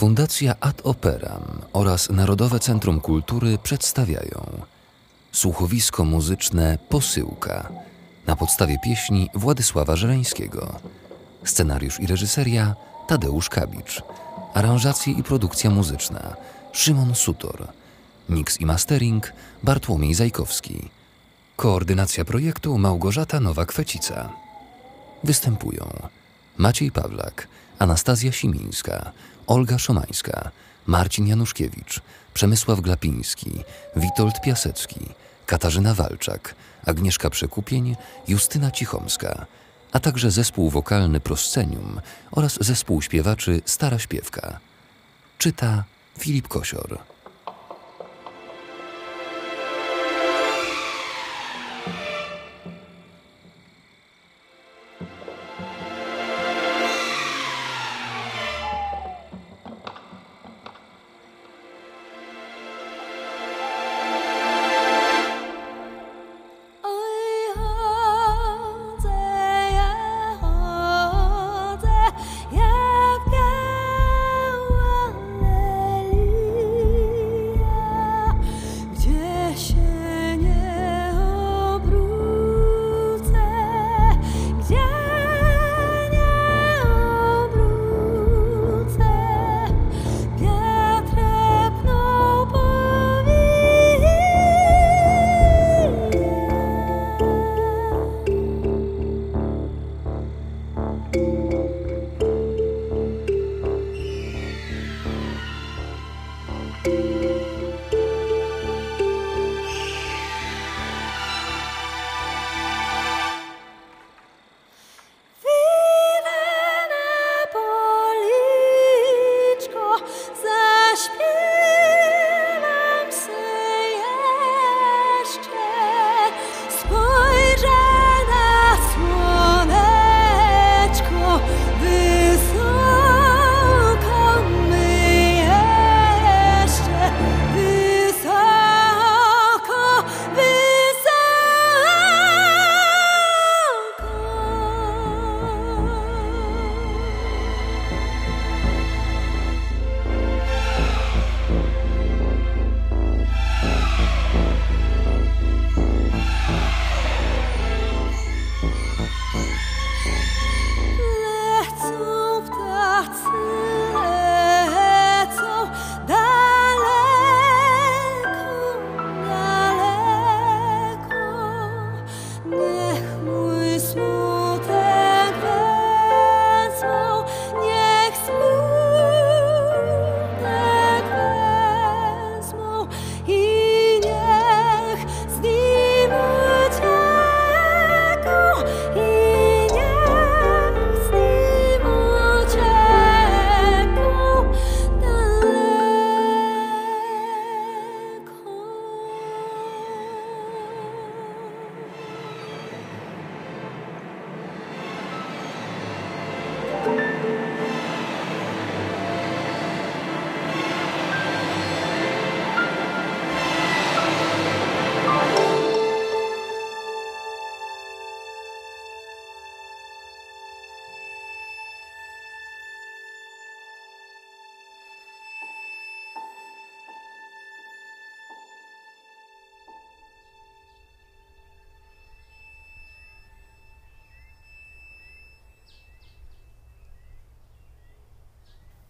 Fundacja Ad Operam oraz Narodowe Centrum Kultury przedstawiają słuchowisko muzyczne Posyłka na podstawie pieśni Władysława Żeleńskiego. Scenariusz i reżyseria Tadeusz Kabicz. Aranżacje i produkcja muzyczna Szymon Sutor. Mix i mastering Bartłomiej Zajkowski. Koordynacja projektu Małgorzata Nowak-Kwecica. Występują Maciej Pawlak, Anastazja Simińska, Olga Szomańska, Marcin Januszkiewicz, Przemysław Glapiński, Witold Piasecki, Katarzyna Walczak, Agnieszka Przekupień, Justyna Cichomska, a także zespół wokalny Proscenium oraz zespół śpiewaczy Stara Śpiewka. Czyta Filip Kosior.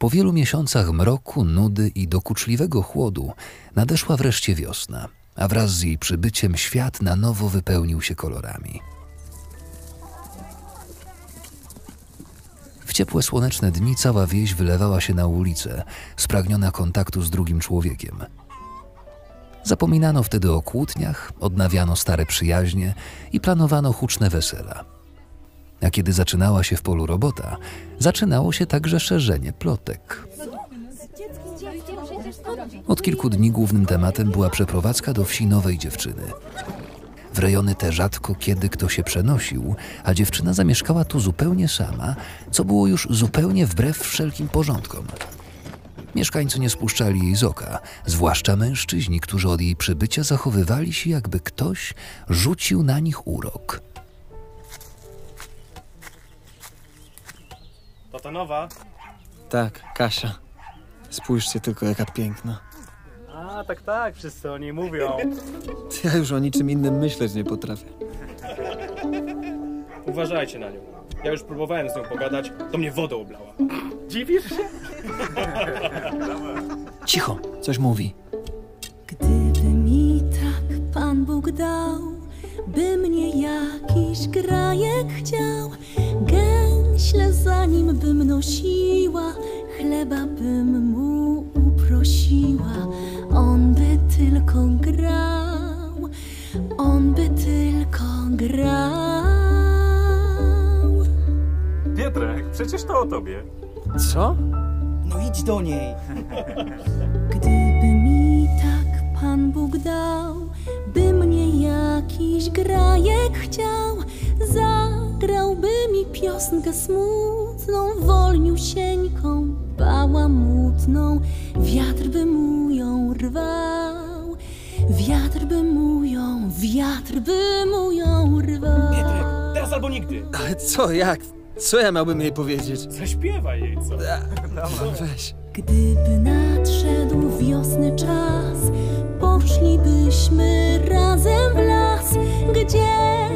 Po wielu miesiącach mroku, nudy i dokuczliwego chłodu nadeszła wreszcie wiosna, a wraz z jej przybyciem świat na nowo wypełnił się kolorami. W ciepłe słoneczne dni cała wieś wylewała się na ulicę, spragniona kontaktu z drugim człowiekiem. Zapominano wtedy o kłótniach, odnawiano stare przyjaźnie i planowano huczne wesela. A kiedy zaczynała się w polu robota, zaczynało się także szerzenie plotek. Od kilku dni głównym tematem była przeprowadzka do wsi nowej dziewczyny. W rejony te rzadko kiedy kto się przenosił, a dziewczyna zamieszkała tu zupełnie sama, co było już zupełnie wbrew wszelkim porządkom. Mieszkańcy nie spuszczali jej z oka, zwłaszcza mężczyźni, którzy od jej przybycia zachowywali się, jakby ktoś rzucił na nich urok. To ta nowa? Tak, Kasia. Spójrzcie tylko, jaka piękna. A, tak, tak, wszyscy o niej mówią. Ja już o niczym innym myśleć nie potrafię. Uważajcie na nią. Ja już próbowałem z nią pogadać, to mnie wodą oblała. Dziwisz się? Cicho, coś mówi. Gdyby mi tak Pan Bóg dał, by mnie jakiś grajek chciał, gęśle za nim bym nosiła, chleba bym mu uprosiła. On by tylko grał, on by tylko grał. Pietrek, przecież to o tobie. Co? No idź do niej. Gdyby mi tak Pan Bóg dał, by mnie jakiś grajek chciał, zagrałby mi piosnkę smutną, wolniusieńką, bałamutną, wiatr by mu ją rwał, wiatr by mu ją, wiatr by mu ją rwał. Pietrek, teraz albo nigdy. Ale co, jak? Co ja miałbym jej powiedzieć? Zaśpiewaj jej, co? Weź. Gdyby nadszedł wiosny czas, poszlibyśmy razem w las, gdzie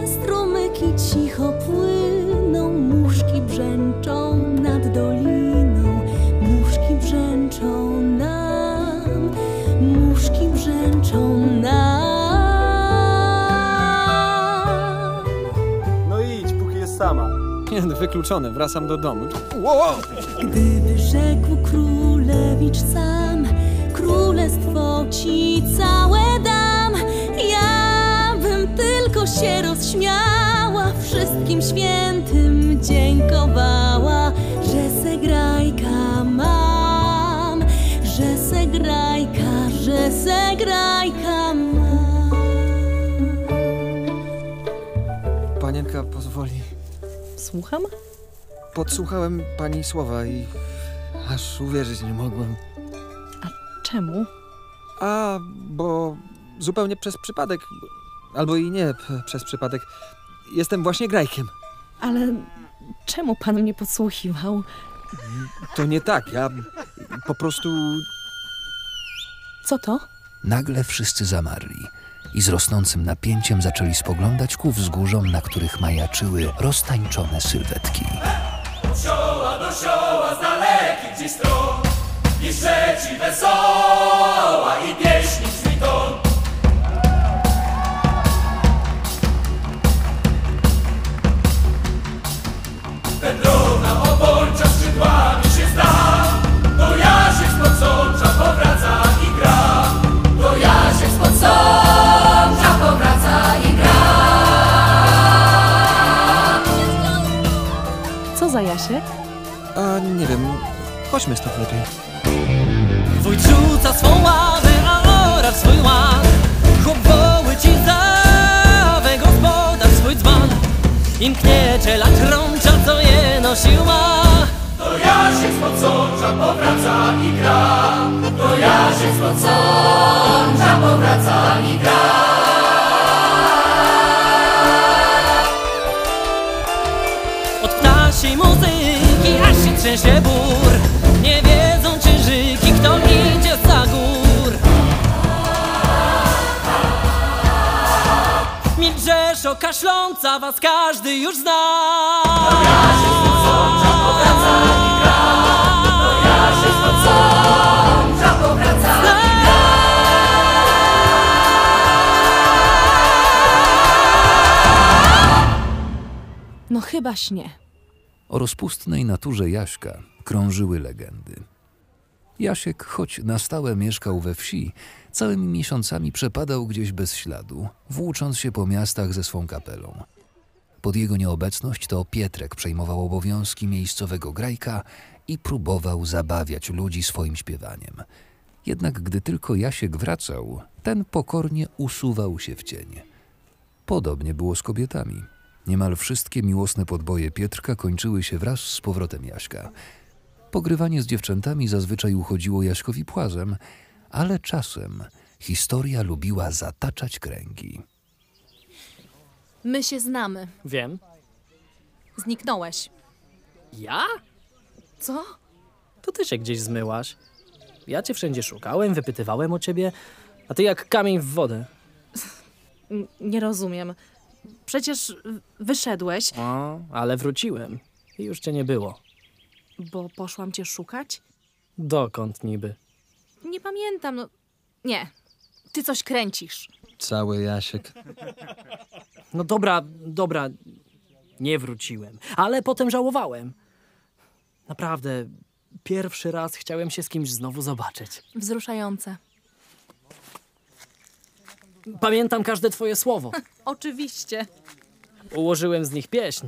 strumyki cicho płyną, muszki brzęczą nad doliną, muszki brzęczą nam, muszki brzęczą nam. No idź, póki jest sama. Nie, wykluczone, wracam do domu. Wow! Gdyby rzekł królewicz sam, królestwo ci całe dam, ja bym tylko się rozśmiała, wszystkim świętym dziękowała, że se grajka mam, że se grajka, że se grajka mam. Panienka pozwoli. Słucham? Podsłuchałem pani słowa i aż uwierzyć nie mogłem. Czemu? A, bo zupełnie przez przypadek, albo i nie przez przypadek, jestem właśnie grajkiem. Ale czemu pan mnie podsłuchiwał? To nie tak, ja po prostu Co to? Nagle wszyscy zamarli i z rosnącym napięciem zaczęli spoglądać ku wzgórzom, na których majaczyły roztańczone sylwetki. Co za Jasiek? A nie wiem, chodźmy stąd lepiej. Wójt rzuca swą ławę, a orasz swój ład. Chłop woły ci zawę, gospodarz swój dzban. Im kniecie la trącza, co je nosił ma. To Jasiek spod sącza powraca i gra. To Jasiek spod sącza powraca i gra. Trzęsie bór. Nie wiedzą czy żyki, kto idzie za gór. Milczeszo kaszląca was każdy już zna. No chyba śnie. O rozpustnej naturze Jaśka krążyły legendy. Jasiek, choć na stałe mieszkał we wsi, całymi miesiącami przepadał gdzieś bez śladu, włócząc się po miastach ze swą kapelą. Pod jego nieobecność to Pietrek przejmował obowiązki miejscowego grajka i próbował zabawiać ludzi swoim śpiewaniem. Jednak gdy tylko Jasiek wracał, ten pokornie usuwał się w cień. Podobnie było z kobietami. Niemal wszystkie miłosne podboje Pietrka kończyły się wraz z powrotem Jaśka. Pogrywanie z dziewczętami zazwyczaj uchodziło Jaśkowi płazem, ale czasem historia lubiła zataczać kręgi. My się znamy. Wiem Zniknąłeś. Ja? Co? To ty się gdzieś zmyłaś Ja cię wszędzie szukałem, wypytywałem o ciebie, a ty jak kamień w wodę. Nie rozumiem. Przecież wyszedłeś, O, ale wróciłem i już cię nie było. bo poszłam cię szukać? Dokąd niby? Nie pamiętam, no. Nie. Ty coś kręcisz. Cały Jasiek. No dobra, dobra, nie wróciłem, ale potem żałowałem. Naprawdę, pierwszy raz chciałem się z kimś znowu zobaczyć. Wzruszające. Pamiętam każde twoje słowo. Oczywiście. Ułożyłem z nich pieśń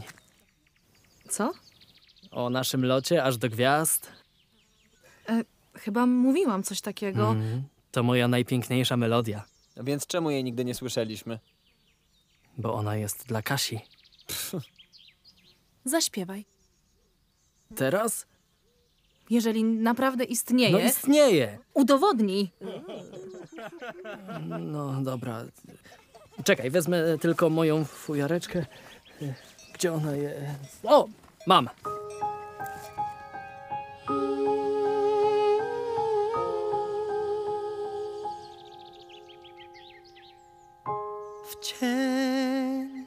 Co? o naszym locie aż do gwiazd. Chyba mówiłam coś takiego. Mhm. To moja najpiękniejsza melodia, Więc czemu jej nigdy nie słyszeliśmy? bo ona jest dla Kasi. Zaśpiewaj. Teraz? Jeżeli naprawdę istnieje, No istnieje. udowodnij. No dobra. Czekaj, wezmę tylko moją fujareczkę. Gdzie ona jest? O, mam. W cień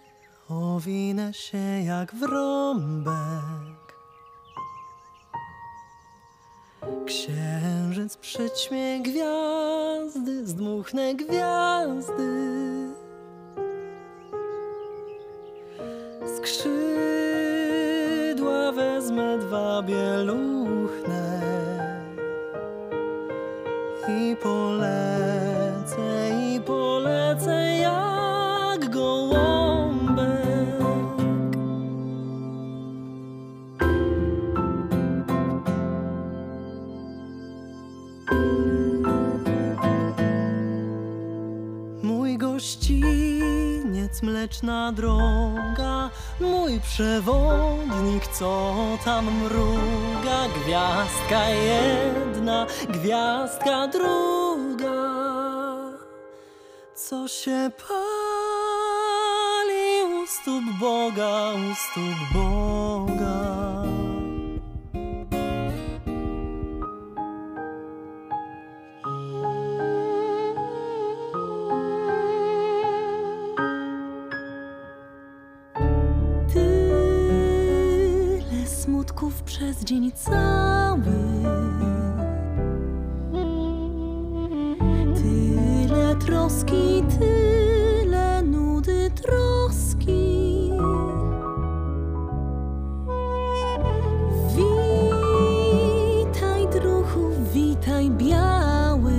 owinę się jak wrąbek. Księżyc przyćmie gwiazdy, zdmuchnę gwiazdy. Skrzydła wezmę dwa bieluchne i polecę, mleczna droga, mój przewodnik, co tam mruga, gwiazdka jedna, gwiazdka druga, co się pali u stóp Boga, u stóp Boga. Przez dzień cały. Tyle troski, tyle nudy troski. Witaj druhu, witaj biały.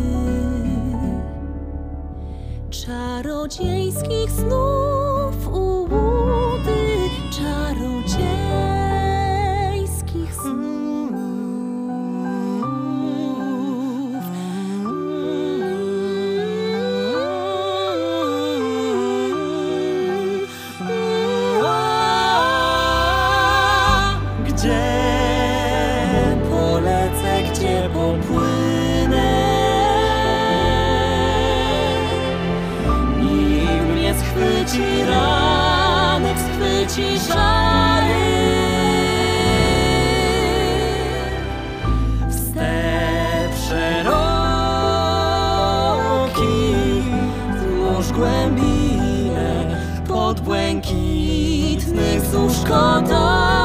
Czarodziejskich snów schwyci ranek, schwyci żary. Wstęp szeroki, wzdłuż głębinę, pod błękitnych wzdłuż kotary,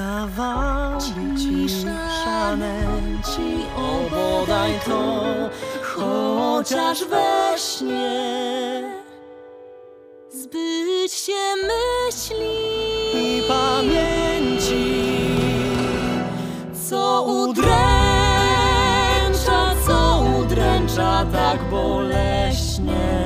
cisza wabi, cisza nęci, o bodaj to, chociaż we śnie. Zbyć się myśli i pamięci, co udręcza, co udręcza tak boleśnie.